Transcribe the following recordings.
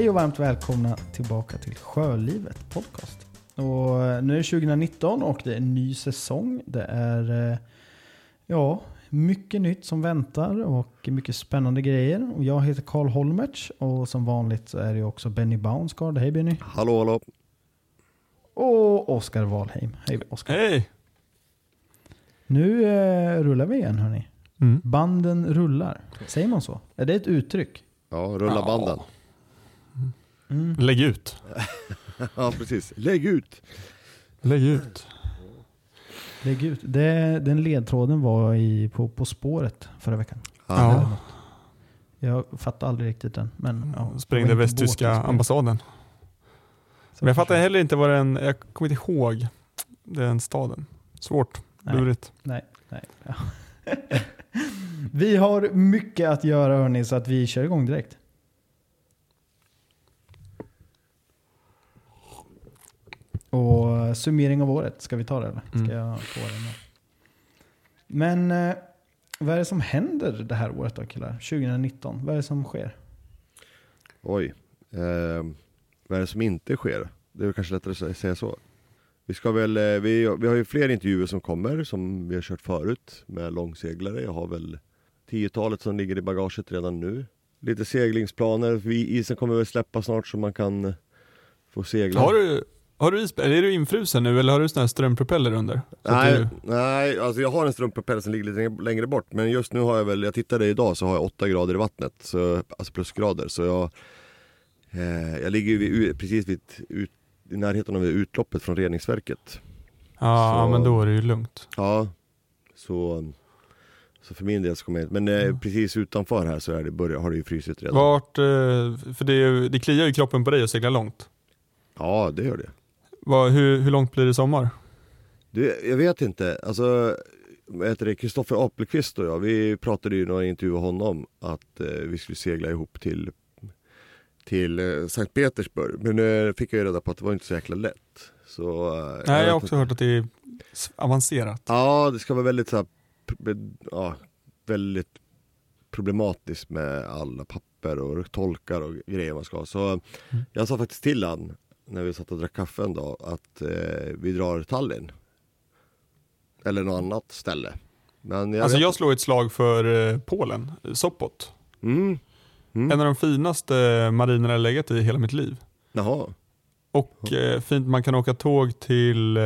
Hej och varmt välkomna tillbaka till Sjölivet podcast. Och eh, nu är det 2019 och det är en ny säsong. Det är eh, ja, mycket nytt som väntar och mycket spännande grejer. Och jag heter Karl Holmertz och som vanligt så är det också Benny Baunsgaard. Hej Benny! Hallå hallå! Och Oskar Wahlheim. Hej Oskar! Hej! Nu eh, rullar vi igen hörni. Mm. Banden rullar. Säger man så? Är det ett uttryck? Ja, rulla Ja. Mm. Lägg ut. Ja, precis. Lägg ut! Lägg ut. Lägg ut. Det, den ledtråden var i, på På spåret förra veckan. Ja. Jag fattar aldrig riktigt den. Men, ja, Sprängde västtyska ambassaden. Så Men jag fattar heller inte vad den, jag kommer inte ihåg den staden. Svårt, Nej. lurigt. Nej, nej. Ja. vi har mycket att göra hörni, så att vi kör igång direkt. Och summering av året, ska vi ta det eller? Ska Mm. jag få den? här? Men eh, vad är det som händer det här året då killar? 2019, vad är det som sker? Oj. Eh, vad är det som inte sker? Det är kanske lättare att säga så. Vi ska väl, eh, vi, vi har ju fler intervjuer som kommer som vi har kört förut med långseglare. Jag har väl tiotalet som ligger i bagaget redan nu. Lite seglingsplaner. Vi, isen kommer väl släppa snart så man kan få segla. Har du, har du is, är du infrusen nu eller har du sån här strömpropeller under? Så Nej, du, nej, alltså jag har en strumppropeller som ligger lite längre- bort Men just nu har jag väl, jag tittade idag så har jag 8 grader i vattnet så, Alltså plusgrader så jag eh, Jag ligger vid, precis vid, ut, i närheten av utloppet från reningsverket ja, så- men då är det ju lugnt. Ja Så Så för min del så kommer jag Men eh, Mm. precis utanför här så är det, börjar, har det ju frusit redan Vart, eh, för det, det kliar ju kroppen på dig att segla långt. Ja det gör det Vad, hur, hur långt blir det sommar? Du, jag vet inte, alltså heter det, Kristoffer Apelqvist och jag, vi pratade ju i några intervjuer med honom att eh, vi skulle segla ihop till till eh, Sankt Petersburg. Men nu fick jag ju reda på att det var inte så jäkla lätt. Så, eh, Nej, jag har också hört att det är avancerat. Ja, det ska vara väldigt så här, ja, väldigt problematiskt med alla papper och tolkar och grejer man ska ha. Så Mm. jag sa faktiskt till han när vi satt och drack kaffe en dag att eh, vi drar Tallinn. Eller något annat ställe. Men jag Alltså jag slår ett slag för eh, Polen, Sopot. Mm. Mm. En av de finaste marinerna jag legat i hela mitt liv. Jaha. Och eh, fint, man kan åka tåg till eh,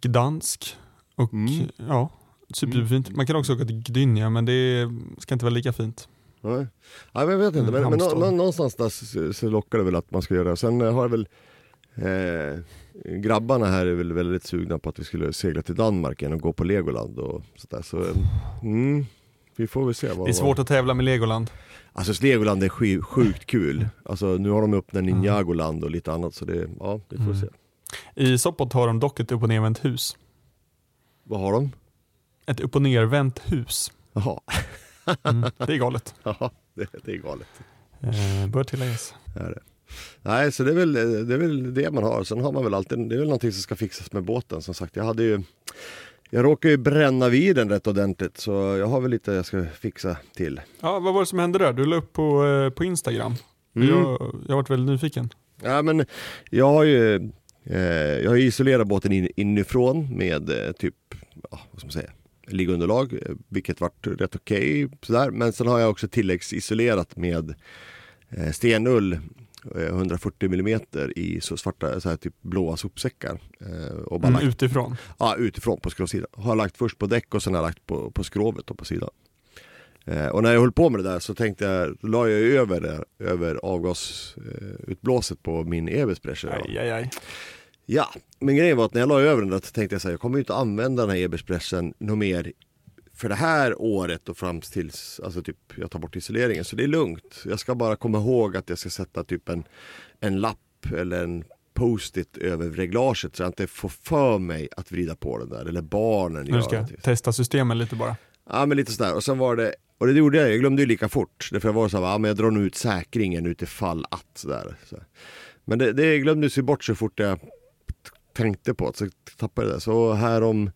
Gdansk. Och Mm. ja, superfint. Man kan också åka till Gdynia men det ska inte vara lika fint. Nej. Nej, men jag vet inte, Mm, men, men nå, någonstans där så, så lockar det väl att man ska göra det. Sen eh, har jag väl eh, Grabbarna här är väl väldigt sugna på att vi skulle segla till Danmark igen och gå på Legoland och sådär. Så, eh, mm, vi får väl se. Vad, Det är svårt att tävla med Legoland. Alltså Legoland är sjukt kul. Alltså nu har de öppnat Ninjagoland och lite annat så det, ja, vi får Mm. se. I Sopot har de dock ett upp och nervänt hus. Vad har de? Ett upp och nervänt hus. Jaha, Mm, det är galet. Jaha, det, det är galet. Eh, bör tilläggas. är det. Nej, så det är, väl, det är väl det man har. Sen har man väl alltid, det är väl någonting som ska fixas med båten som sagt. Jag hade ju, jag råkade ju bränna vid den rätt ordentligt så jag har väl lite jag ska fixa till. Ja, vad var det som hände där? Du la upp på, eh, på Instagram. Mm. Jag, jag varit väldigt nyfiken. Ja men jag har ju, eh, jag har isolerat båten in, inifrån med eh, typ, ja, vad ska man säga, liggunderlag, eh, vilket vart rätt okej sådär. Men sen har jag också tilläggsisolerat med eh, stenull eh, 140 mm i så svarta, så här, typ blåa sopsäckar. Eh, och bara Mm, lagt, utifrån. ja, utifrån på skrovsidan. Har lagt först på däck och sen har jag lagt på, på skrovet då, på sidan. Eh, och när jag höll på med det där så tänkte jag, la jag över över avgasutblåset på min Ebersprecher. Aj, aj, aj. Ja, men grejen var att när jag la över den där tänkte jag så här, jag kommer ju inte använda den här Eberspressen något mer för det här året och fram tills alltså typ, jag tar bort isoleringen. Så det är lugnt. Jag ska bara komma ihåg att jag ska sätta typ en, en lapp eller en post-it över reglaget så jag inte får för mig att vrida på den där. Eller barnen Nu gör ska det. typ. testa systemen lite bara. Ja men lite sådär. Och sen var det, och det gjorde jag, jag glömde ju lika fort. Därför jag var så här, ja men jag drar nog ut säkringen utifall att sådär. Så. Men det, det glömdes ju bort så fort jag tänkte på så tappade jag det. Så här om,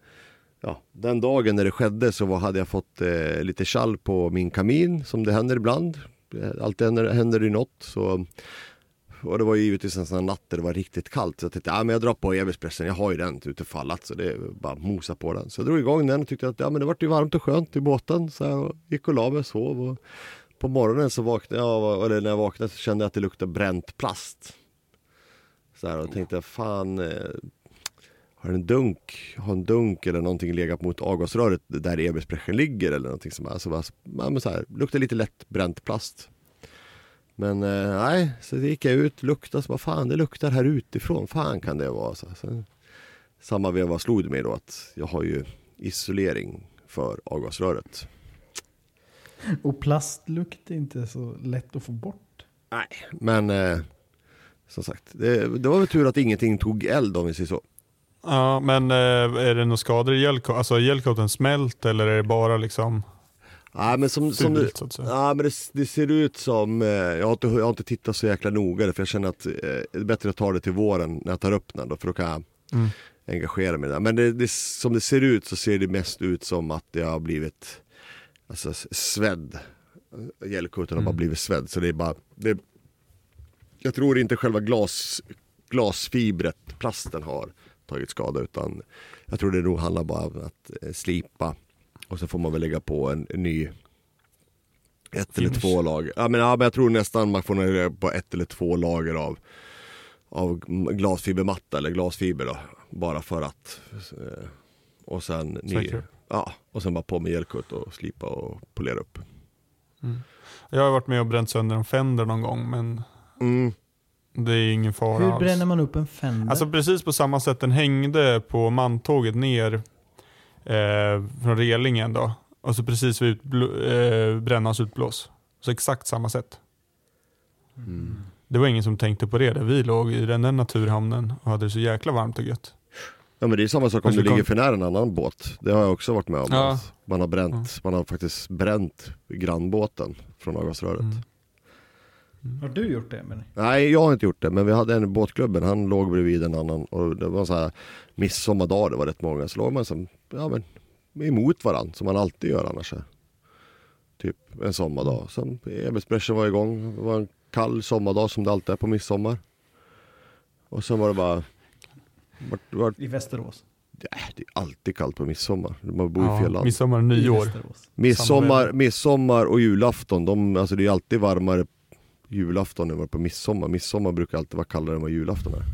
ja, den dagen när det skedde så var, hade jag fått eh, lite kall på min kamin, som det händer ibland. Eh, alltid händer, händer det något. Så, och det var givetvis en sån här natt där det var riktigt kallt. Så jag tänkte, ja men jag drar på evighetspressen, jag har ju den utifall att så det är bara att mosa på den. Så jag drog igång den och tyckte att ja, men det var ju varmt och skönt i båten. Så jag gick och la mig och sov. Och på morgonen så vaknade jag, eller när jag vaknade så kände jag att det luktade bränt plast. Här, och tänkte, fan eh, har en dunk, har en dunk eller någonting legat mot avgasröret där Ebersprechen ligger eller någonting som alltså men så här, luktar lite lätt bränt plast. Men eh, nej, så gick jag ut, luktade så bara fan det luktar här utifrån, fan kan det vara? Så, så, samma veva slog det mig då att jag har ju isolering för avgasröret. Och plastlukt är inte så lätt att få bort. Nej, men eh, som sagt, det, det var väl tur att ingenting tog eld om vi säger så. Ja, men eh, är det några skador i gällcoaten? Alltså gällcoaten smält eller är det bara liksom Ja men som, som det, ja, men det, det ser ut som, eh, jag har, inte, jag har inte tittat så jäkla noga för jag känner att eh, det är bättre att ta det till våren när jag tar upp den då för då kan jag Mm. engagera mig där. Men det, det, som det ser ut så ser det mest ut som att det har blivit alltså, svedd. Gällkoten har bara Mm. blivit svedd så det är bara, det, jag tror inte själva glas, glasfibret, plasten har tagit skada utan jag tror det nog handlar bara om att eh, slipa och så får man väl lägga på en, en ny ett eller två lager. Ja men, ja men jag tror nästan man får lägga på ett eller två lager av, av glasfibermatta eller glasfiber då. Bara för att. Eh, och sen ny, ja, och sen bara på med gelkutt och slipa och polera upp. Mm. Jag har varit med och bränt sönder en Fender någon gång men Mm. det är ingen fara Hur alls. bränner man upp en Fender? Alltså precis på samma sätt den hängde på mantåget ner eh, från relingen då. Och så precis vid eh, brännans utblås. Så exakt samma sätt. Mm. Det var ingen som tänkte på det där vi låg i den där naturhamnen och hade det så jäkla varmt och gött. Ja men det är samma sak om du ligger för nära en annan båt. Det har jag också varit med om. Ja. Man, har bränt, man har faktiskt bränt grannbåten från avgasröret. Mm. Har du gjort det? Men... Nej jag har inte gjort det men vi hade en i båtklubben, han låg bredvid en annan och det var så här midsommardag, det var rätt många. Så låg man som, ja men emot varandra som man alltid gör annars. här. Typ en sommardag. Som Ebersprechen var igång, det var en kall sommardag som det alltid är på midsommar. Och sen var det bara, vart, vart, I Västerås. det är alltid kallt på midsommar. Man bor i fel Ja, land. midsommar och nyår. Midsommar, midsommar och julafton, de, alltså det är alltid varmare julafton än vad på midsommar. Midsommar brukar alltid vara kallare än vad julafton är.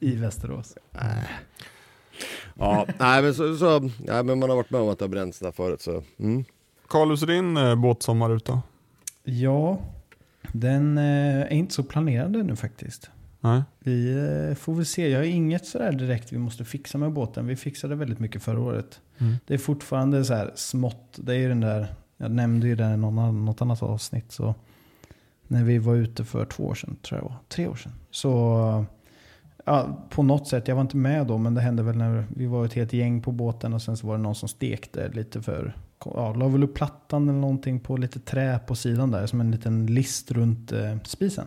I Västerås. Ja, nej men, så, så, nej men man har varit med om att det har bränts där förut så. Mm. Carl, hur ser din eh, båtsommar ut då? Ja, den eh, är inte så planerad ännu faktiskt. Nej? Vi eh, får väl se. Jag har inget sådär direkt vi måste fixa med båten. Vi fixade väldigt mycket förra året. Mm. Det är fortfarande så här smått. Det är ju den där, jag nämnde ju det i någon, något annat avsnitt. Så när vi var ute för två år sedan, tror jag det var, tre år sedan. Så ja, på något sätt, jag var inte med då, men det hände väl när vi var ett helt gäng på båten och sen så var det någon som stekte lite för, ja, la väl upp plattan eller någonting på lite trä på sidan där, som en liten list runt eh, spisen.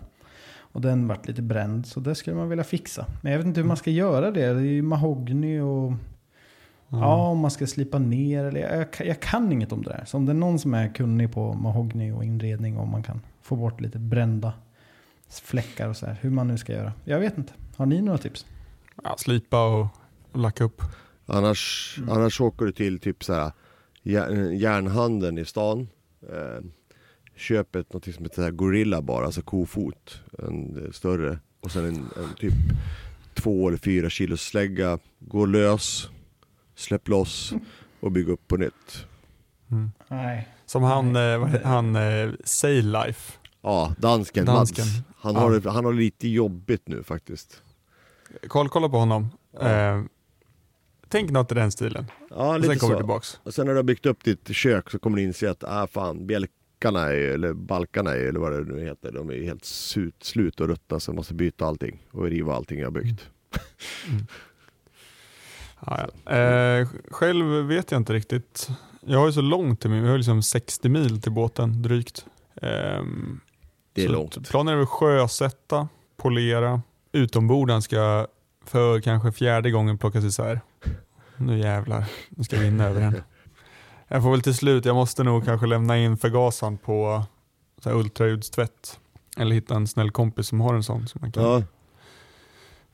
Och den vart lite bränd, så det skulle man vilja fixa. Men jag vet inte hur man ska göra det. Det är ju mahogny och Ja, om man ska slipa ner eller jag, jag, jag kan inget om det där. Så om det är någon som är kunnig på mahogny och inredning och man kan få bort lite brända fläckar och så här. Hur man nu ska göra. Jag vet inte. Har ni några tips? Ja, slipa och, lacka upp. Annars, Mm. annars åker du till typ så här järn- järnhandeln i stan. Eh, köp ett något som heter så här gorilla bara, alltså kofot. En eh, större. Och sen en, en typ två eller fyra kilos slägga. Gå lös, släpp loss och bygg upp på nytt. Mm. Nej. Som han, eh, han eh, Sail Life. Ja, dansken, Dansken. Mads. Han, Ja. har, det- han har det lite jobbigt nu faktiskt. Carl, kolla på honom. Ja. Eh, tänk något i den stilen. Ja, Och lite sen kommer du så. tillbaks. Och sen när du har byggt upp ditt kök så kommer du inse att ah, fan, bjälkarna är, eller balkarna är, eller vad det nu heter, de är helt sut, slut och ruttna så jag måste byta allting och riva allting jag har byggt. Ja, ja. Eh, själv vet jag inte riktigt. Jag har ju så långt till min, jag har liksom 60 mil till båten drygt. Ehm, Det är långt. Planen är att sjösätta, polera. Utomborden ska för kanske fjärde gången plockas isär. Nu jävlar, nu ska vi in över den. Jag får väl till slut, jag måste nog kanske lämna in förgasaren på så här ultraljudstvätt. Eller hitta en snäll kompis som har en sån. Som man kan. Ja.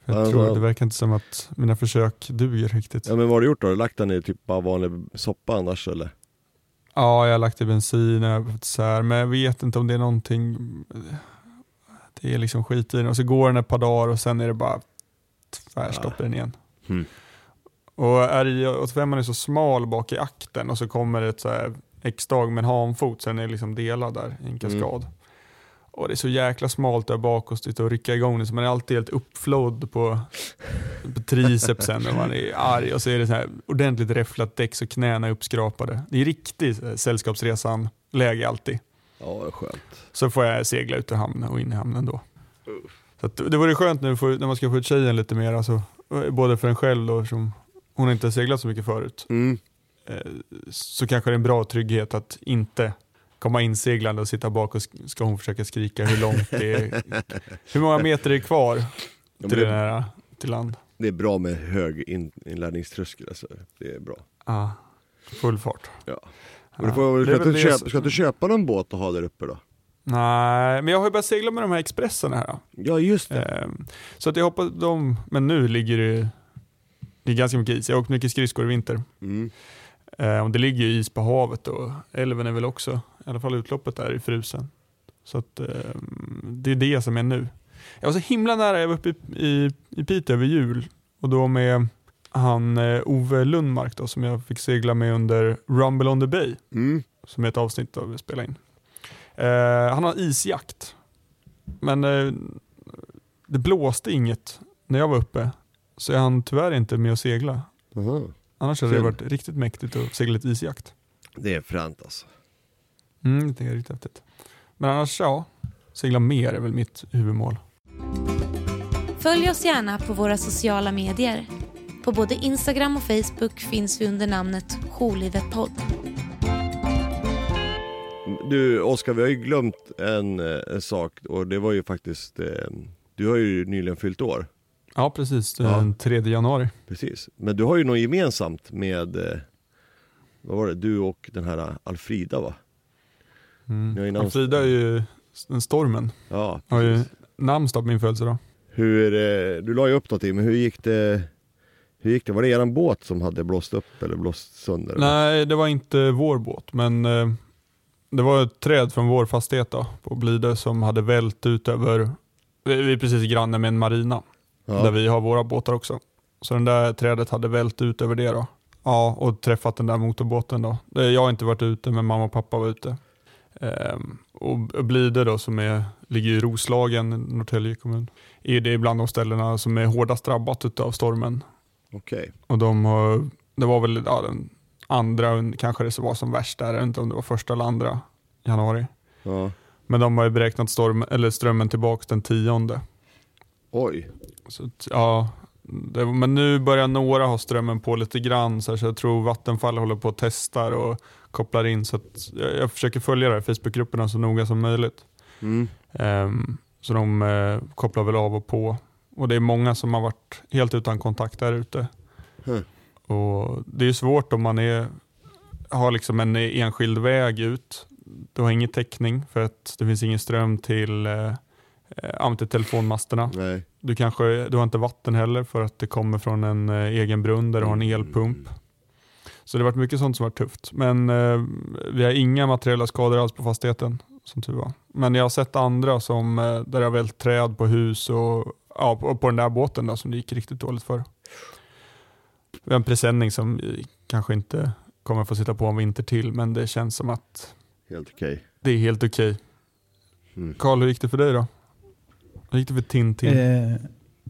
Jag Ja, tror, det verkar inte som att mina försök duger riktigt. ja men vad har du gjort då? Har du lagt den i typ bara vanlig soppa annars eller? Ja, jag har lagt i bensin och så här, men jag vet inte om det är någonting. Det är liksom skit i den och så går den ett par dagar och sen är det bara tvärstopp i den igen. Hmm. Och RJ85 är så smal bak i akten och så kommer det ett så här X-dag med en hanfot så den är liksom delad där i en kaskad. Och det är så jäkla smalt där bak och sitta och rycka igång det så man är alltid helt uppflådd på, på tricepsen och man är arg och så är det så här ordentligt räfflat däck så knäna är uppskrapade. Det är riktigt eh, sällskapsresan-läge alltid. Ja, vad skönt. Så får jag segla ut ur hamnen och in i hamnen då. Så att det vore skönt nu för, när man ska få ut tjejen lite mer, alltså, både för en själv då, som hon har inte seglat så mycket förut. Mm. Eh, så kanske det är en bra trygghet att inte komma inseglande och sitta bak och sk- ska hon försöka skrika hur långt det är. hur många meter är kvar till, det, här, till land? det är bra med hög in, inlärningströskel alltså. Det är bra. Ja, full fart. Ja. Men du får, det ska, du det köpa, ska du köpa någon båt att ha där uppe då? Nej, men jag har ju börjat segla med de här Expresserna här. Ja just det. Ehm, Så att jag hoppas de, men nu ligger det, det är ganska mycket is. Jag har åkt mycket skridskor i vinter. Mm. Ehm, Och det ligger ju is på havet och älven är väl också, i alla fall utloppet där, i frusen. Så att ehm, det är det som är nu. Jag var så himla nära, jag var uppe i, i, i Piteå över jul och då med han eh, Ove Lundmark då, som jag fick segla med under Rumble on the Bay Mm. som är ett avsnitt av vi spelar in. Eh, han har isjakt. Men eh, det blåste inget när jag var uppe. Så är han tyvärr inte med att segla. Aha. Annars hade det Synd. varit riktigt mäktigt att segla lite isjakt. Det är fränt alltså. Mm, det är riktigt häftigt. Men annars, ja. Segla mer är väl mitt huvudmål. Följ oss gärna på våra sociala medier. På både Instagram och Facebook finns vi under namnet Jourlivet podd. Du Oskar, vi har ju glömt en, eh, en sak och det var ju faktiskt, eh, du har ju nyligen fyllt år. Ja, precis. Ja. Den 3 januari. Precis. Men du har ju något gemensamt med, eh, vad var det, du och den här Alfrida va? Ni har ju Mm. Och Frida är ju den stormen. Ja, Har ju namnsdag på min födelsedag. Hur, eh, du la ju upp någonting, men hur gick det? Hur gick det? Var det eran båt som hade blåst upp eller blåst sönder? Nej, det var inte vår båt, men eh, det var ett träd från vår fastighet då, på Blidö som hade vält ut över, vi är precis granne med en marina, där ja. vi har våra båtar också. Så den där trädet hade vält ut över det då. Ja, och träffat den där motorbåten då. Det- Jag har inte varit ute, men mamma och pappa var ute. Ehm, och Blidö då, som är, ligger i Roslagen, Norrtälje kommun, är det bland de ställena som är hårdast drabbat av stormen. Okej. Och de har, det var väl ja, den andra, kanske det var som värst där, jag vet inte om det var första eller andra januari. Ja. Men de har ju beräknat storm, eller strömmen tillbaka den tionde. Oj. Så, att, ja, det, men nu börjar några ha strömmen på lite grann, så, här, så jag tror Vattenfall håller på och testar och kopplar in. Så jag, jag försöker följa det Facebookgrupperna så noga som möjligt. Mm. Ehm, så de eh, kopplar väl av och på. Och det är många som har varit helt utan kontakt där ute. Och Det är svårt om man är, har liksom en enskild väg ut. Du har ingen täckning för att det finns ingen ström till, eh, eh, till telefonmasterna. Nej. Du, kanske, du har inte vatten heller för att det kommer från en eh, egen brunn där du har en Mm. elpump. Så det har varit mycket sånt som varit tufft. Men eh, vi har inga materiella skador alls på fastigheten, som tur var. Men jag har sett andra som, eh, där det har vält träd på hus och ja, på, på den där båten då, som det gick riktigt dåligt för. Vi har en presenning som vi kanske inte kommer få sitta på en vinter till, men det känns som att Helt okej. det är helt okej. Mm. Karl, hur gick det för dig då? Hur gick det för Tintin? Eh,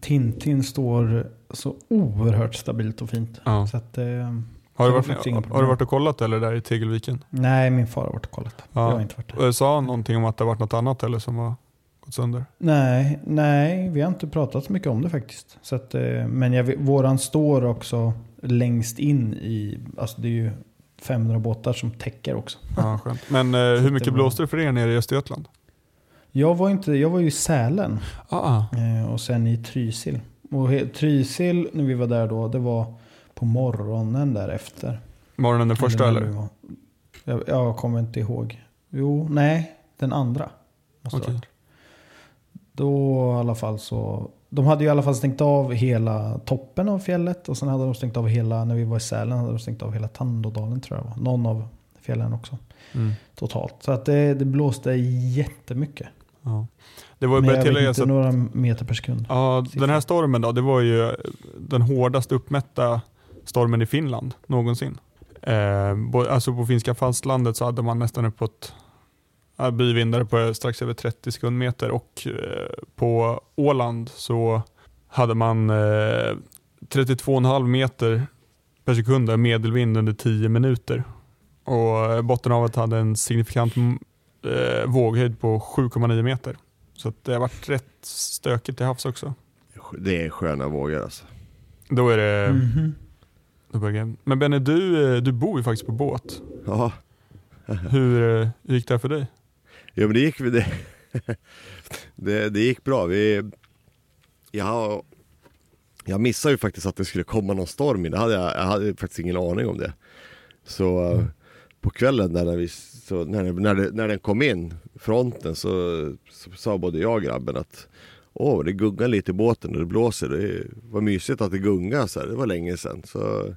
Tintin står så oerhört stabilt och fint. ja. Så att, eh, Har du, varit, har du varit och kollat eller där i Tegelviken? nej, min far har varit och kollat. Ja. Jag har inte varit där. Sa han någonting om att det har varit något annat eller som har gått sönder? Nej, nej, vi har inte pratat så mycket om det faktiskt. Så att, eh, men jag, våran står också längst in i, alltså det är ju 500 båtar som täcker också. Ja, skönt. Men eh, hur mycket blåste det för er nere i Östergötland? Jag var, inte, jag var ju i Sälen Ah, eh, och sen i Trysil. Och Trysil, när vi var där då, det var på morgonen därefter. morgonen den första eller? Jag, jag kommer inte ihåg. Jo, nej. den andra. Måste varit. Då i alla fall så. De hade ju i alla fall stängt av hela toppen av fjället. Och sen hade de stängt av hela, när vi var i Sälen, hade de stängt av hela Tandådalen tror jag var. Någon av fjällen också. Mm. Totalt. Så att det, det blåste jättemycket. Ja. Det var ju Men jag vet inte att några meter per sekund. ja, den här stormen då, det var ju den hårdast uppmätta stormen i Finland någonsin. Eh, alltså på finska fastlandet så hade man nästan uppåt ja, byvindar på strax över 30 sekundmeter och eh, på Åland så hade man eh, 32,5 meter per sekund medelvind under 10 minuter. Och eh, Bottenhavet hade en signifikant mm, eh, våghöjd på 7,9 meter. Så att det har varit rätt stökigt till havs också. Det är sköna vågor alltså. Då är det... Börjar det. Men Benny, du, eh, du bor ju faktiskt på båt. Ja, Hur eh, gick det här för dig? jo, men det gick, det, det, det gick bra. Vi, jag, jag missade ju faktiskt att det skulle komma någon storm. Det hade jag, jag hade faktiskt ingen aning om det. Så eh, på kvällen där när, vi, så när, när, det, när den kom in, fronten, så, så sa både jag och grabben att Åh, det gungar lite i båten och det blåser. Det var mysigt att det gungar så här. Det var länge sedan. Så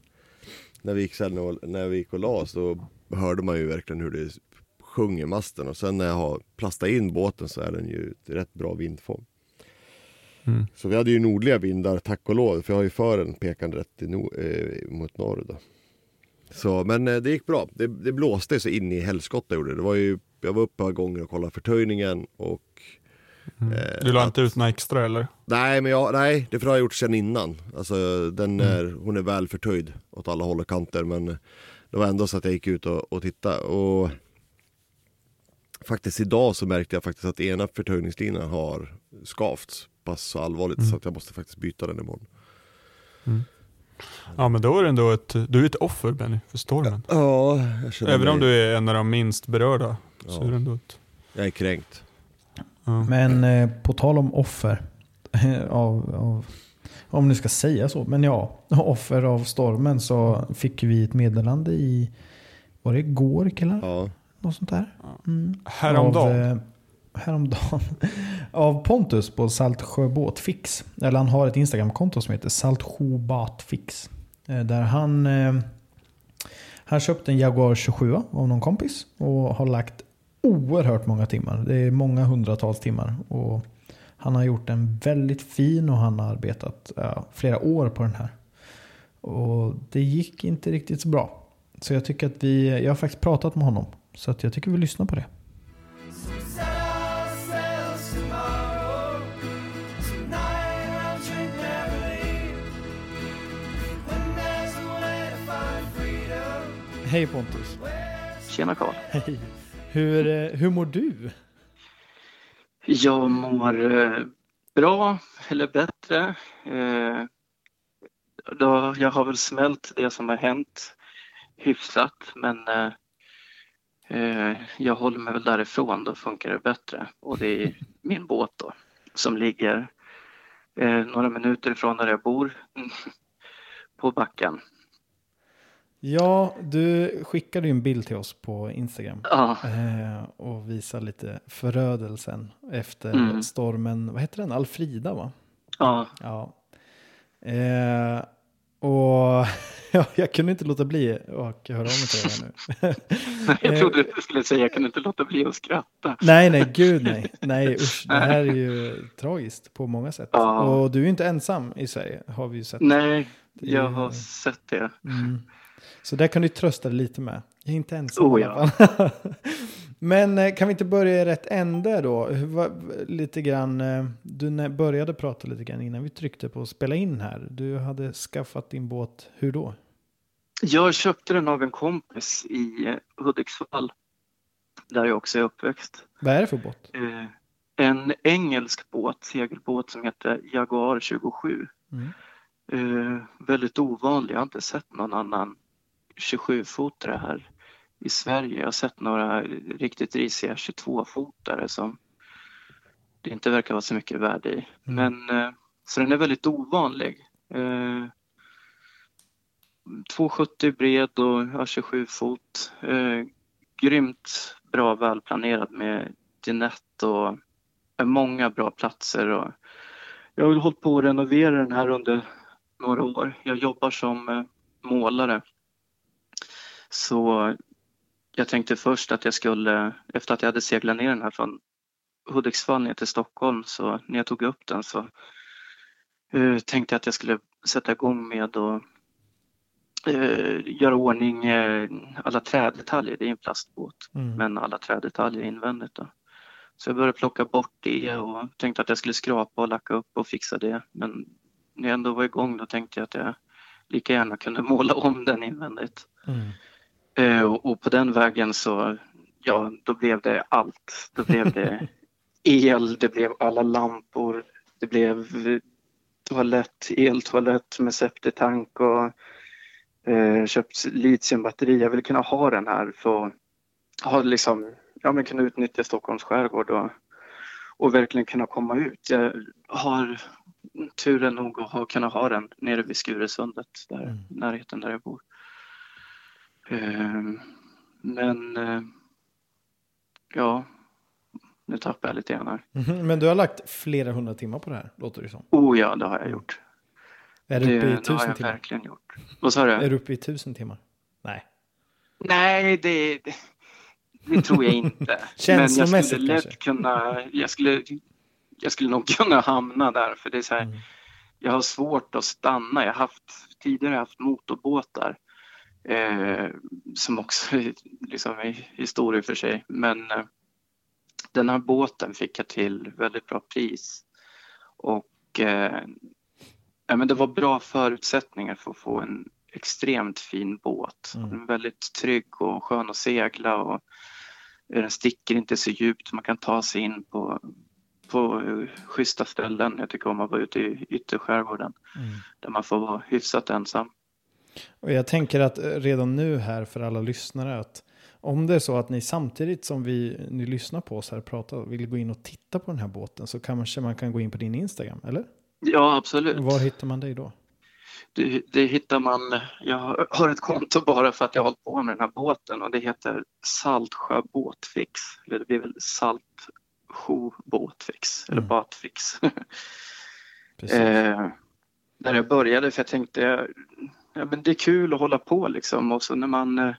när vi gick, sen och, när vi gick och la oss då hörde man ju verkligen hur det sjunger masten. Och sen när jag har plastat in båten så är den ju ett rätt bra vindfång. Mm. Så vi hade ju nordliga vindar, tack och lov. För jag har ju fören pekande rätt no- eh, mot norr då. Så, men eh, det gick bra. Det, det blåste så in i helskotta gjorde det. det var ju, jag var uppe ett par gånger och kollade förtöjningen och Mm. Eh, Du la att- inte ut några extra eller? Nej, men jag, nej, det har jag gjort sedan innan. Alltså, den Mm. är, hon är väl förtöjd åt alla håll och kanter. Men det var ändå så att jag gick ut och, och tittade. Och faktiskt idag så märkte jag faktiskt att ena förtöjningslinan har skavts. Pass så allvarligt Mm. så att jag måste faktiskt byta den imorgon. Ja men då är det ändå ett, du är ett offer Benny för stormen. Ja, jag känner Även om mig, du är en av de minst berörda så Ja. är det ändå ett... Jag är kränkt. Men eh, på tal om offer. av, av, om ni ska säga så. Men ja, offer av stormen så fick vi ett meddelande i, var det igår killar? Ja, Något sånt där? Mm. Häromdagen. Av, eh, häromdagen. av Pontus på Saltsjö Båtfix. Eller han har ett Instagramkonto som heter Saltsjö Båtfix. Eh, där han, eh, han köpte en Jaguar 27 av någon kompis. Och har lagt oerhört många timmar. Det är många hundratals timmar. Och han har gjort den väldigt fin och han har arbetat ja, flera år på den här. Och det gick inte riktigt så bra. Så jag tycker att vi, jag har faktiskt pratat med honom. Så att jag tycker vi lyssnar på det. Hej Pontus. Tjena Karl. Hej. Hur, eh, hur mår du? Jag mår eh, bra, eller bättre. Eh, då, jag har väl smält det som har hänt hyfsat, men eh, eh jag håller mig väl därifrån, då funkar det bättre. Och det är min båt då, som ligger eh, några minuter ifrån där jag bor, på backen. Ja, du skickade ju en bild till oss på Instagram. Ja, Eh, och visade lite förödelsen efter Mm. stormen, vad heter den? Alfrida va? ja, Ja. Eh, och ja, jag kunde inte låta bli och höra av mig till dig här nu. jag trodde du skulle säga jag kunde inte låta bli att skratta. Nej, nej, gud nej. Nej, usch. Det här är ju tragiskt på många sätt. Ja. Och du är ju inte ensam i Sverige, har vi ju sett. Nej, jag har sett det. Mm. Så där kan du trösta dig lite med. Jag är inte ensam Oh, fall. Men eh, kan vi inte börja i rätt ände då? Lite grann, eh, du började prata lite grann innan vi tryckte på spela in här. Du hade skaffat din båt, hur då? Jag köpte den av en kompis i eh, Hudiksvall, där jag också är uppväxt. Vad är det för båt? En engelsk båt, segelbåt som heter Jaguar 27. Mm. Väldigt ovanlig, jag har inte sett någon annan 27-fotare här i Sverige. Jag har sett några riktigt risiga 22-fotare som det inte verkar vara så mycket värde i. Mm. Men, eh, så den är väldigt ovanlig. Eh, 2,70 bred och ja, 27 fot. Eh, grymt bra välplanerad med Citynet och många bra platser. Och jag har hållit på att renovera den här under några år. Jag jobbar som eh, målare. Så jag tänkte först att jag skulle, efter att jag hade seglat ner den här från Hudiksvall ner till Stockholm, så när jag tog upp den så eh, tänkte jag att jag skulle sätta igång med att eh, göra ordning eh, alla trädetaljer. Det är en plastbåt, Mm. men alla trädetaljer invändigt. Då. Så jag började plocka bort det och tänkte att jag skulle skrapa och lacka upp och fixa det. Men när jag ändå var igång då tänkte jag att jag lika gärna kunde måla om den invändigt. Mm. Eh, och, på den vägen så, ja, då blev det allt. Då blev det el, det blev alla lampor, det blev toalett, eltoalett med septitank och eh, köpt litiumbatteri. Jag ville kunna ha den här för att ha liksom, ja, men kunna utnyttja Stockholms skärgård och, och verkligen kunna komma ut. Jag har turen nog att ha, kunna ha den nere vid Skuresundet, där, Mm. närheten där jag bor. Eh, men eh, ja, nu tappar jag lite grann här. Mhm, Men du har lagt flera hundra timmar på det här, låter det som. Oh ja, det har jag gjort. Är du Det, uppe i det har tusen jag timmar? verkligen gjort. Vad sa du? Är du uppe i tusen timmar? Nej. Nej, det, det, det tror jag inte. Men jag Känslomässigt skulle lätt kanske? kunna, jag skulle, jag skulle nog kunna hamna där för det är så här, Mm. jag har svårt att stanna. Jag har haft, tidigare haft motorbåtar eh, som också är liksom är historia för sig. Men eh, den här båten fick jag till väldigt bra pris och eh, ja, men det var bra förutsättningar för att få en extremt fin båt. Mm. Den är väldigt trygg och skön att segla och den sticker inte så djupt. Man kan ta sig in på, på schyssta ställen. Jag tycker om att vara ute i ytterskärgården Mm. där man får vara hyfsat ensam. Och jag tänker att eh, redan nu här för alla lyssnare att om det är så att ni samtidigt som vi, ni lyssnar på oss här prata vill gå in och titta på den här båten så kanske man kan gå in på din Instagram, eller? Ja, absolut. Var hittar man dig då? Det, det hittar man. Jag har ett konto bara för att jag har hållit på med den här båten och det heter Saltsjö båtfix. Eller det blir väl Saltsjö båtfix eller Mm. båtfix. Eh, där jag började för jag tänkte ja, men det är kul att hålla på liksom och så när man eh,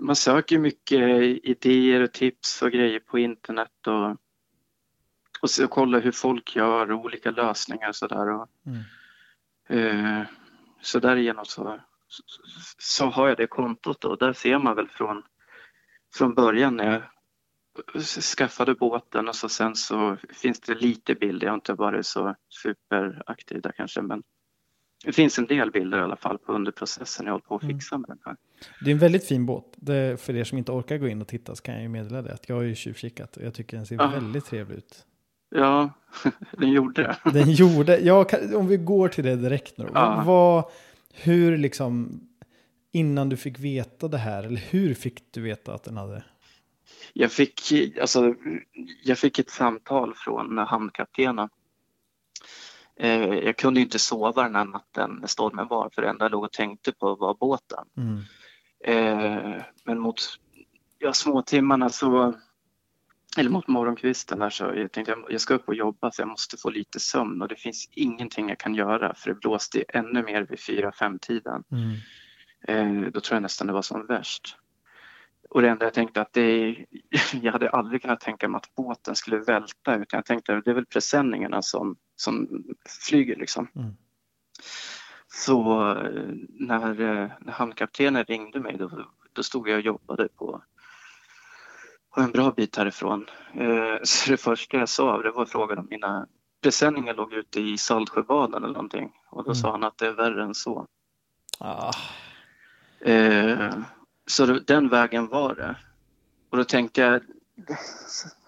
man söker mycket idéer och tips och grejer på internet och, och så kollar hur folk gör och olika lösningar och sådär. Och, Mm. Eh, så därigenom så, så, så har jag det kontot och där ser man väl från, från början när jag skaffade båten och så sen så finns det lite bilder. Jag har inte varit så superaktiv där kanske men det finns en del bilder i alla fall på under processen jag håller på att Mm. fixa med den här. Det är en väldigt fin båt. Det, för er som inte orkar gå in och titta så kan jag ju meddela det. Att jag har ju tjuvkikat och jag tycker den ser Ja. väldigt trevlig ut. Ja, den gjorde det. Den gjorde, kan, om vi går till det direkt nu. Ja. Vad, hur liksom, innan du fick veta det här, eller hur fick du veta att den hade? Jag fick, alltså, jag fick ett samtal från hamnkaptenen. Eh, jag kunde inte sova den här natten när stormen var för det enda jag låg och tänkte på var båten. Mm. Eh, men mot ja, småtimmarna så, eller mot morgonkvisten där så jag tänkte jag, jag ska upp och jobba så jag måste få lite sömn och det finns ingenting jag kan göra för det blåste ännu mer vid 4-5 tiden. Mm. Eh, då tror jag nästan det var som värst. Och det enda jag tänkte att det, jag hade aldrig kunnat tänka mig att båten skulle välta utan jag tänkte att det är väl presenningarna som, som flyger liksom. Mm. Så eh, när, eh, när hamnkaptenen ringde mig då, då stod jag och jobbade på, på en bra bit härifrån. Eh, Så det första jag sa det var frågan om mina presenningar låg ute i Saltsjöbaden eller någonting. Och då Mm. sa han att det är värre än så. Ah, Eh, så den vägen var det. Och då tänkte jag,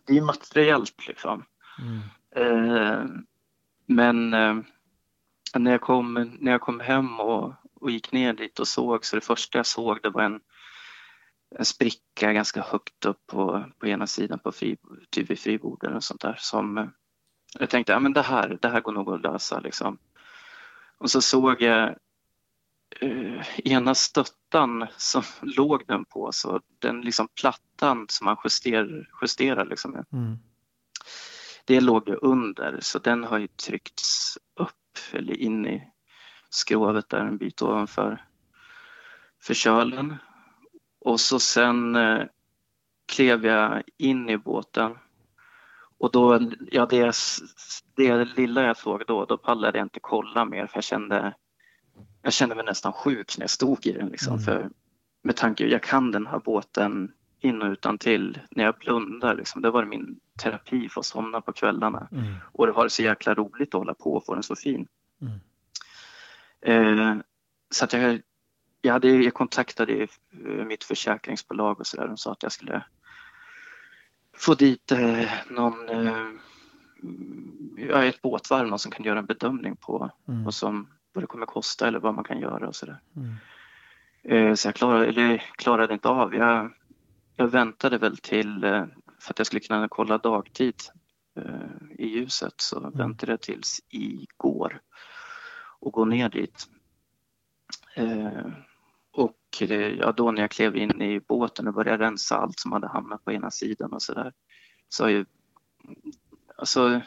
det är ju materiellt liksom. mm. Eh, men eh, när, jag kom, när jag kom hem och, och gick ner dit och såg så det första jag såg det var en, en spricka ganska högt upp på, på ena sidan på fri, typ vid friborden och sånt där som eh, jag tänkte, ja men det här, det här går nog att lösa liksom. Och så såg jag ena stöttan som låg den på, så den liksom plattan som man justerar, justerar liksom, med, Mm. det låg ju under så den har ju tryckts upp eller in i skrovet där en bit ovanför för kölen. Och så sen eh, klev jag in i båten och då, ja det, det lilla jag såg då, då pallade jag inte kolla mer för jag kände, jag kände mig nästan sjuk när jag stod i den liksom. Mm. För med tanke, jag kan den här båten in och utan till när jag blundar liksom. Det var min terapi för att somna på kvällarna. Mm. Och det var så jäkla roligt att hålla på och få den så fin. Mm. Eh, så att jag, jag, hade, jag kontaktade eh, mitt försäkringsbolag och så där. De sa att jag skulle få dit eh, någon, eh, ett båtvarv, någon som kan göra en bedömning på Mm. vad, som, vad det kommer kosta eller vad man kan göra och så där. Mm. Eh, så jag klarade, eller, klarade inte av. Jag, jag väntade väl till, eh, för att jag skulle kunna kolla dagtid eh, i ljuset, så väntade jag tills igår och gå ner dit. Och ja, då när jag klev in i båten och började rensa allt som hade hamnat på ena sidan och sådär, så har ju, alltså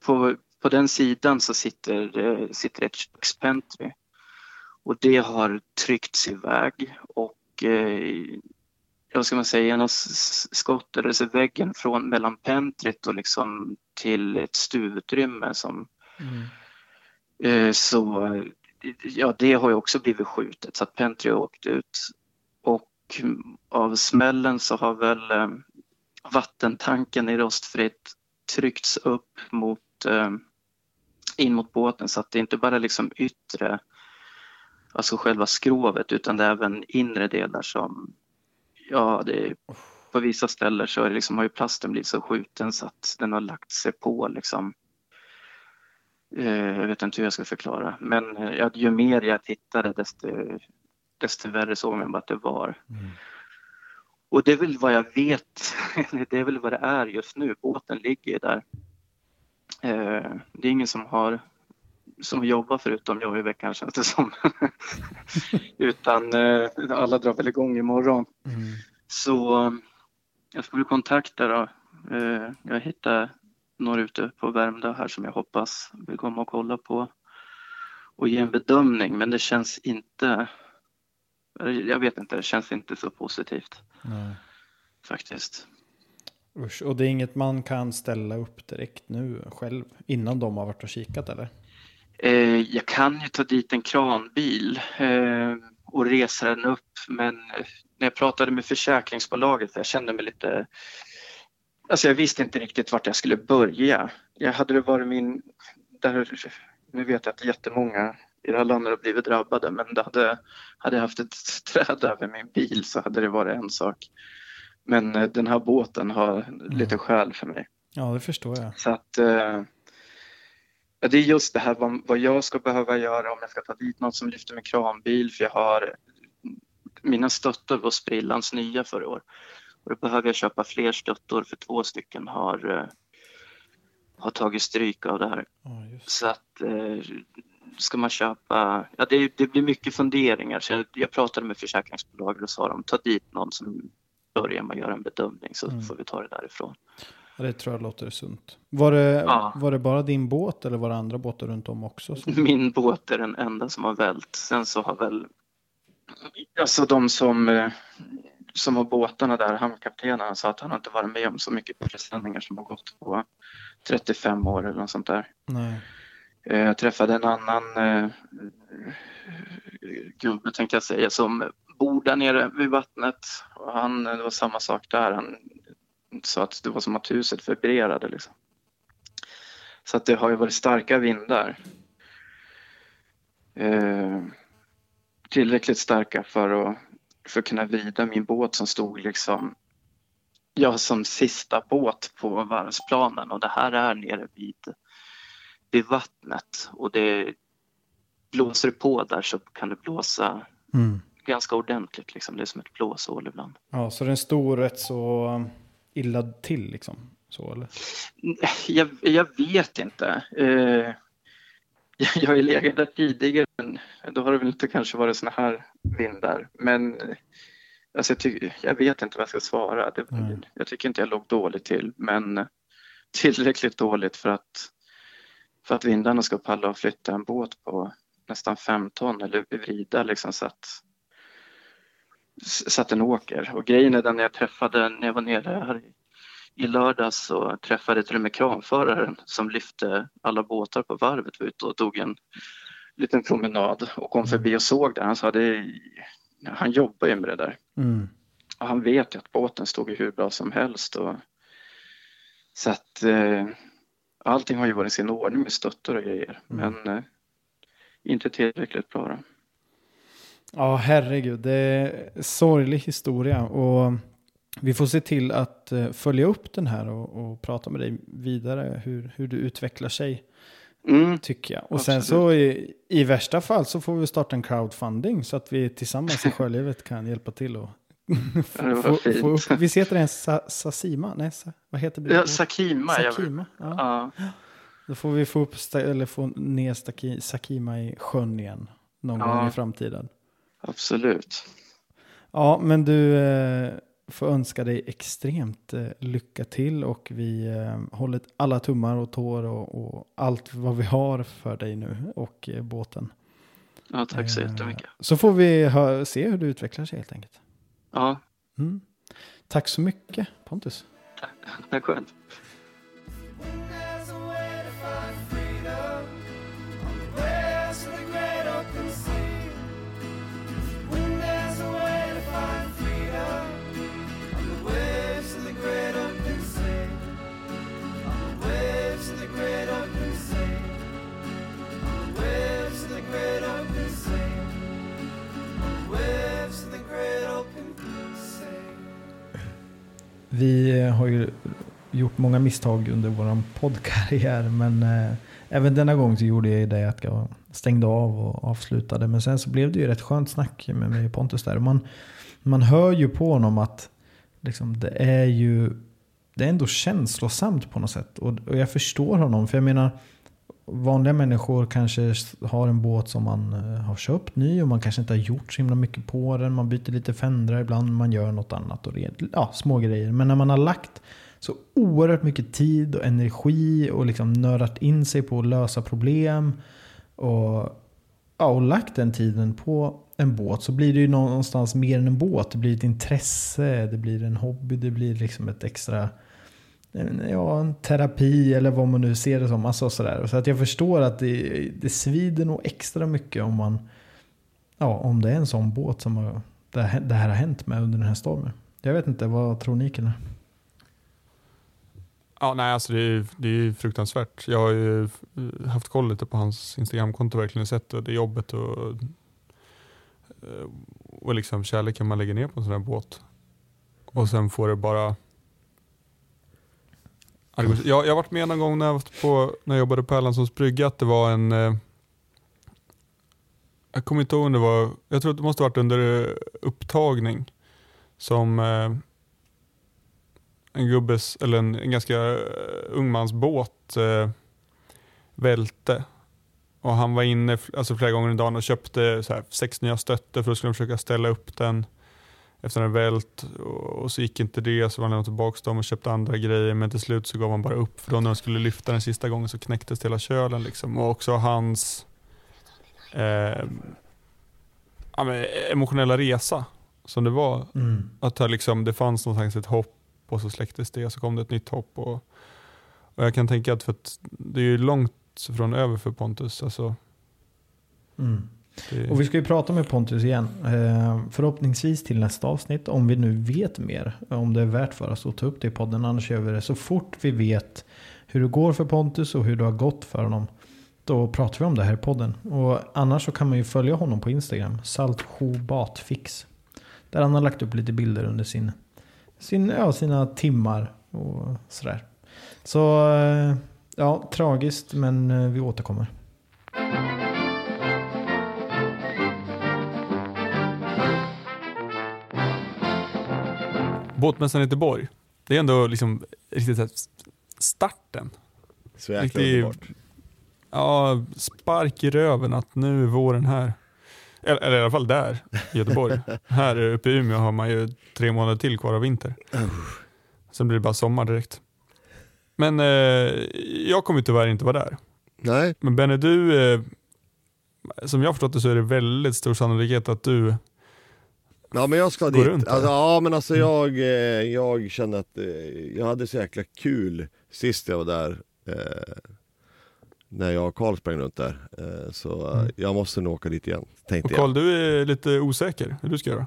på, på den sidan så sitter, eh, sitter ett kökspentry och det har tryckts iväg och eh, vad ska man säga, genom s- skott eller så väggen från mellan pentryt och liksom till ett stuvutrymme som Mm. eh, så ja, det har ju också blivit skjutet så att pentry har åkt ut och av smällen så har väl eh, vattentanken i rostfritt tryckts upp mot eh, in mot båten så att det inte bara liksom yttre alltså själva skrovet utan det är även inre delar som ja, det är, på vissa ställen så är det liksom, har ju plasten blivit så skjuten så att den har lagt sig på liksom. Eh, jag vet inte hur jag ska förklara, men eh, ja, ju mer jag tittade desto, desto värre såg man bara att det var. Mm. Och det är väl vad jag vet, det är väl vad det är just nu. Båten ligger där. Eh, det är ingen som har som jobbar förutom jag i veckan känns det som. Utan eh, alla drar väl igång imorgon. Mm. Så jag ska väl kontakta då. Eh, jag hittar några ute på Värmdö här som jag hoppas vill komma och kolla på och ge en bedömning. Men det känns inte, jag vet inte, det känns inte så positivt Nej. faktiskt. Usch, och det är inget man kan ställa upp direkt nu själv innan de har varit och kikat eller? Eh, jag kan ju ta dit en kranbil eh, och resa den upp men när jag pratade med försäkringsbolaget jag kände mig lite Alltså jag visste inte riktigt vart jag skulle börja. Jag hade det varit min... Där, nu vet jag att jättemånga i det här landet har blivit drabbade men det hade, hade jag haft ett träd över min bil så hade det varit en sak. Men eh, den här båten har lite skäl för mig. Ja, det förstår jag. Så att eh, ja, det är just det här vad, vad jag ska behöva göra om jag ska ta dit någon som lyfter med kranbil för jag har mina stöttor var sprillans nya förra år och då behöver jag köpa fler stöttor för två stycken har, eh, har tagit stryk av det här. Just. Så att eh, ska man köpa, ja det, det blir mycket funderingar så jag, jag pratade med försäkringsbolaget och sa de ta dit någon som börjar med att göra en bedömning så Mm. får vi ta det därifrån. Det tror jag låter sunt. Var det, Ja. var det bara din båt eller var det andra båtar runt om också? Som... Min båt är den enda som har vält. Sen så har väl alltså de som, eh, som har båtarna där, hamnkaptenerna sa att han inte varit med om så mycket presenningar som har gått på 35 år eller något sånt där. Nej. Eh, Jag träffade en annan eh, gubbe tänkte jag säga som bor där nere vid vattnet. Och han, det var samma sak där. Han sa att det var som att huset vibrerade. Liksom. Så att det har ju varit starka vindar. Eh, tillräckligt starka för att, för att kunna vrida min båt som stod liksom ja, som sista båt på varvsplanen och det här är nere vid vid vattnet och det blåser på där så kan det blåsa Mm ganska ordentligt. Liksom. Det är som ett blåshål ibland. Ja, så den stod rätt så illa till liksom? Så eller? Jag, jag vet inte. Eh, jag har ju legat där tidigare, men då har det väl inte kanske varit såna här vindar. Men eh, alltså jag, tycker, jag vet inte vad jag ska svara. Det. Jag tycker inte jag låg dåligt till, men tillräckligt dåligt för att, för att vindarna ska palla och flytta en båt på nästan fem ton eller vrida liksom så att, så att den åker. Och grejen är den när jag träffade, när jag var nere här i, i lördags så träffade jag till och med kranföraren som lyfte alla båtar på varvet var ute och tog en liten promenad och kom förbi och såg det. Han sa det, han jobbar ju med det där. Mm. Och han vet ju att båten stod ju hur bra som helst. Och, så att eh, allting har ju varit i sin ordning med stöttor och grejer. Mm. Men eh, inte tillräckligt bra. Då. Ja, herregud. Det är en sorglig historia. Och vi får se till att eh, följa upp den här och, och prata med dig vidare. Hur, hur du utvecklar sig, Mm, tycker jag. Och sen Absolut. så i, i värsta fall så får vi starta en crowdfunding. Så att vi tillsammans i Sjölivet kan hjälpa till och det få, fint. få upp. Vi heter den Sa, Sasima? Nej, sa, vad heter det? ja, Sakima. Sakima. Ja. Ja, Då får vi få, upp eller få ner Sakima i sjön igen. Någon Ja. gång i framtiden. Absolut. Ja, men du eh, får önska dig extremt eh, lycka till och vi eh, håller alla tummar och tår och, och allt vad vi har för dig nu och båten. Ja, tack så jättemycket. Så får vi se hur du utvecklar sig helt enkelt. Ja, Mm. Tack så mycket Pontus. tack själv. Gjort många misstag under vår poddkarriär men eh, även denna gång så gjorde jag det att jag stängde av och avslutade. Men sen så blev det ju rätt skönt snack med mig och Pontus där. Man, man hör ju på honom att liksom, det är ju det är ändå känslosamt på något sätt. Och, och jag förstår honom. För jag menar, vanliga människor kanske har en båt som man eh, har köpt ny och man kanske inte har gjort så himla mycket på den. Man byter lite fendrar ibland, man gör något annat. Och det, ja, små grejer. Men när man har lagt så oerhört mycket tid och energi och liksom nördat in sig på att lösa problem och, ja, och lagt den tiden på en båt så blir det ju någonstans mer än en båt. Det blir ett intresse, det blir en hobby, det blir liksom ett extra en- ja, en terapi eller vad man nu ser det som. Alltså sådär. Så att jag förstår att det, det svider nog extra mycket om man ja, om det är en sån båt som har, det, här, det här har hänt med under den här stormen. Jag vet inte, vad tror ni killar? Ja, nej, alltså det är, det är fruktansvärt. Jag har ju eh, haft koll lite på hans Instagramkonto verkligen sett det, det jobbet och, eh, och liksom kärleken man lägger ner på en sån här båt. Och sen får det bara... Jag, jag har varit med någon gång när jag, på, när jag jobbade på Erlandssons brygga att det var en... Jag kommer inte ihåg om det var... Jag tror att det måste ha varit under upptagning som en gubbes, eller en, en ganska uh, ung mans båt eh, välte. Och han var inne alltså flera gånger om dagen och köpte så här, sex nya stötter för att skulle försöka ställa upp den efter den vält. Och, och så gick inte det, så var han tillbaka dem och köpte andra grejer. Men till slut så gav han bara upp för då när de skulle lyfta den sista gången så knäcktes hela kölen. Liksom. Och också hans eh, emotionella resa som det var Mm. att liksom, det fanns någonstans ett hopp och så släcktes det och så kom det ett nytt hopp. Och, och jag kan tänka att, för att det är ju långt från över för Pontus. Alltså, Mm. det, Och vi ska ju prata med Pontus igen. Eh, förhoppningsvis till nästa avsnitt. Om vi nu vet mer. Om det är värt för oss att ta upp det i podden. Annars gör vi det så fort vi vet hur det går för Pontus och hur det har gått för honom. Då pratar vi om det här i podden. Och annars så kan man ju följa honom på Instagram. Saltsjobatfix. Där han har lagt upp lite bilder under sin, sin, ja, sina timmar och sådär. Så eh, ja, tragiskt men eh, vi återkommer. Båtmässan i Göteborg, det är ändå liksom riktigt starten. Så jäkla Riktigt- underbart. ja, spark i röven att nu är våren här. Eller, eller i alla fall där, i Göteborg. här uppe i Umeå har man ju tre månader till kvar av vinter. Sen blir det bara sommar direkt. Men eh, jag kommer tyvärr inte vara där. Nej, Men Benny, du, eh, som jag har förstått det så är det väldigt stor sannolikhet att du, ja men jag ska Går dit. runt. Alltså, ja men alltså jag, eh, jag känner att eh, jag hade så jäkla kul sist jag var där. När jag och Karl sprang runt där. Eh, så Mm. jag måste nog åka dit igen. Tänkte och. Karl du är lite osäker hur du ska göra.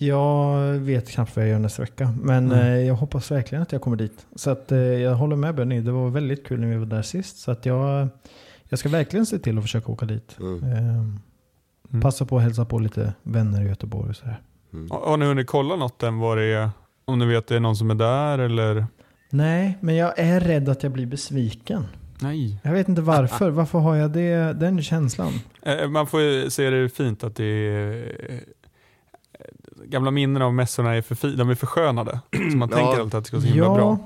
Jag vet knappt vad jag gör nästa vecka. Men Mm. eh, jag hoppas verkligen att jag kommer dit. Så att eh, jag håller med Benny. Det var väldigt kul när vi var där sist. Så att jag, jag ska verkligen se till att försöka åka dit. Mm. Eh, Mm. Passa på att hälsa på lite vänner i Göteborg och sådär. Mm. Har har ni hunnit kolla något än vad det är? Om ni vet det är någon som är där eller? Nej, men jag är rädd att jag blir besviken. Nej. Jag vet inte varför. Varför har jag det, den känslan? Eh, Man får ju se det fint att det är eh, gamla minnen av mässorna är för, fi- de är förskönade. Så man Ja. tänker alltid att det ska vara så himla bra.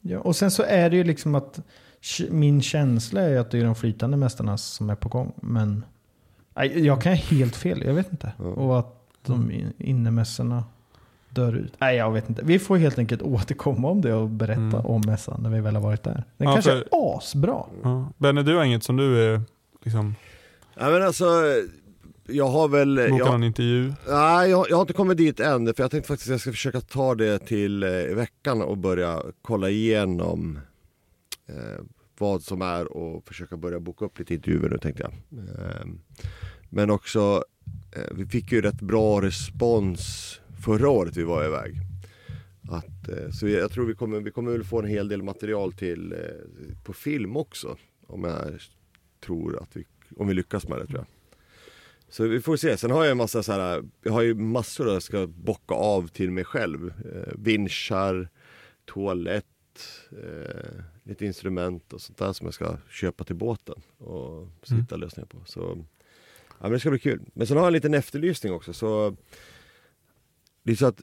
ja, och sen så är det ju liksom att min känsla är att det är de flytande mästarna som är på gång. Men nej, jag kan ha helt fel, jag vet inte. Ja. Och att de in- innemässorna dör ut. Nej, jag vet inte. Vi får helt enkelt återkomma om det och berätta Mm. om mässan när vi väl har varit där. Den Ja, kanske för- är asbra. Ja. Benny, du har inget som du är liksom, Ja, men alltså, jag har väl... bokar Jag, någon intervju? nej, jag, jag har inte kommit dit än. För jag tänkte faktiskt att jag ska försöka ta det till eh, veckan och börja kolla igenom eh, vad som är och försöka börja boka upp lite intervjuer nu tänkte jag. Eh, men också, eh, vi fick ju rätt bra respons förra året vi var iväg. Att, eh, så jag tror vi kommer, vi kommer väl få en hel del material till eh, på film också. Om jag tror att vi, om vi lyckas med det tror jag. Så vi får se. Sen har jag en massa så här, jag har ju massor jag ska bocka av till mig själv. Eh, vinschar, toalett, lite instrument och sånt där som jag ska köpa till båten och sitta lösningar på. Så ja, men det ska bli kul. Men sen har jag en liten efterlysning också. Så det är så att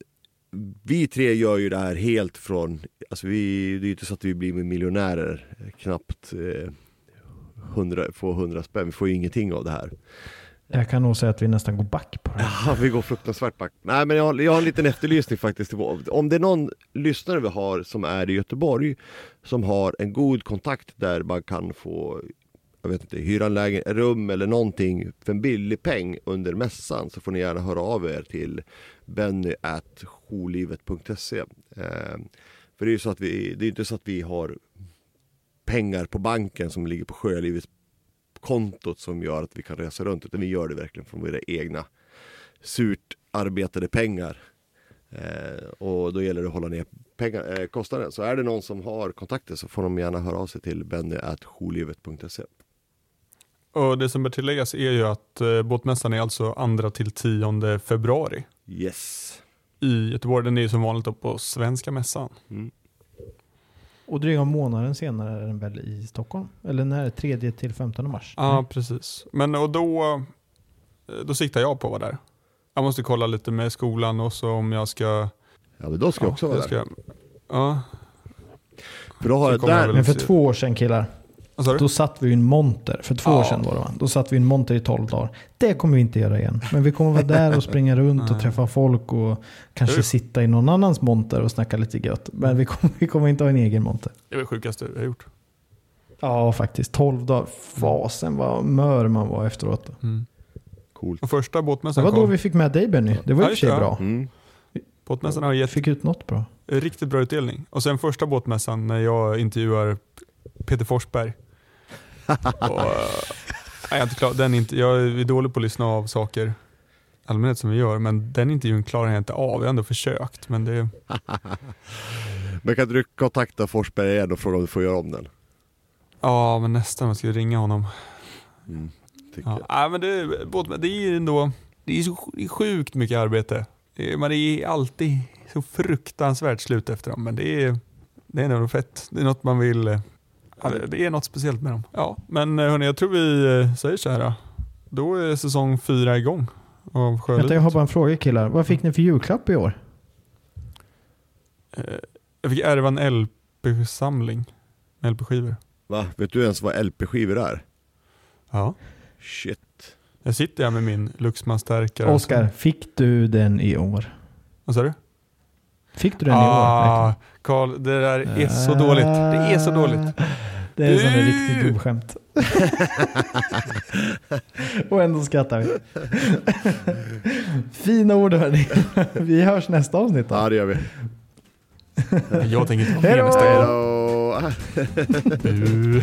vi tre gör ju det här helt från, alltså vi, det är ju inte så att vi blir miljonärer knappt eh, 100, få 100 spänn, vi får ju ingenting av det här. Jag kan nog säga att vi nästan går back på det. Ja, vi går fruktansvärt back. Nej men jag, har- jag har en liten efterlysning faktiskt. Om det är någon lyssnare vi har som är i Göteborg som har en god kontakt där man kan få jag vet inte, hyra en lägen, rum eller någonting för en billig peng under mässan så får ni gärna höra av er till benny.jolivet.se eh, För det är ju så att vi, det är inte så att vi har pengar på banken som ligger på Sjölivets kontot som gör att vi kan resa runt utan vi gör det verkligen från våra egna surt arbetade pengar. Eh, och då gäller det att hålla ner pengar, eh, kostnaden. Så är det någon som har kontakter så får de gärna höra av sig till benny.jolivet.se och det som bör tilläggas är ju att eh, båtmässan är alltså 2 till 10 februari Yes. i Göteborg. Den är ju som vanligt då på Svenska mässan. Mm. Och dryga månaden senare är den väl i Stockholm? Eller när? 3 till 15 mars? Ja, precis. Men och då, eh, då siktar jag på att vara där. Jag måste kolla lite med skolan och så om jag ska... Ja men då ska jag också vara jag där. ska, Ja, jag där, Men för två år sedan killar? Då satt vi i en monter. För två Ja. år sedan var det va? Då satt vi i en monter i 12 dagar. Det kommer vi inte göra igen. Men vi kommer vara där och springa runt och träffa folk och kanske sitta i någon annans monter och snacka lite gött. Men vi kommer, vi kommer inte ha en egen monter. Det är det sjukaste jag har gjort. Ja, faktiskt. 12 dagar. Fasen vad mör man var efteråt. Mm. coolt. Och första Det båtmässan var då vi fick med dig Benny. Det var i Ja, och för sig det, bra. Mm. Båtmässan har gett Fick ut något bra. riktigt bra utdelning. Och sen första båtmässan när jag intervjuar Peter Forsberg. och, eh, nej, jag, är inte klar. Den är inte, jag är dålig på att lyssna av saker allmänhet som vi gör, men den intervjun klarar jag inte av. Jag har ändå försökt, men det, Men kan du kontakta Forsberg igen och fråga om du får göra om den? ja men nästan jag ska ringa honom. Mm. Ja, nej, men det, det är ändå det är så sjukt mycket arbete. Det är, men det är alltid så fruktansvärt slut efter dem, men det är, det är nog fett. Det är något man vill, ja, det- det är något speciellt med dem. Ja, men eh, hörni, jag tror vi eh, säger så här. då. Då är säsong fyra igång av Sjölivet. Vänta, jag har bara en fråga killar. Vad fick ni för julklapp i år? Eh, Jag fick ärva en LP-samling med LP-skivor. Va? Vet du ens vad LP-skivor är? Ja. Shit. Jag sitter här med min Luxman-stärkare. Oskar, fick du den i år? Vad sa du? Fick du den i år? Ah, Karl, det där är så dåligt. Det är så dåligt. Det är som en riktigt gubbskämt. Och ändå skrattar vi. Fina ord hörni. Vi hörs nästa avsnitt då. Ja det gör vi. Jag tänker inte vara Hej med nästa Hej gång. då! Bu.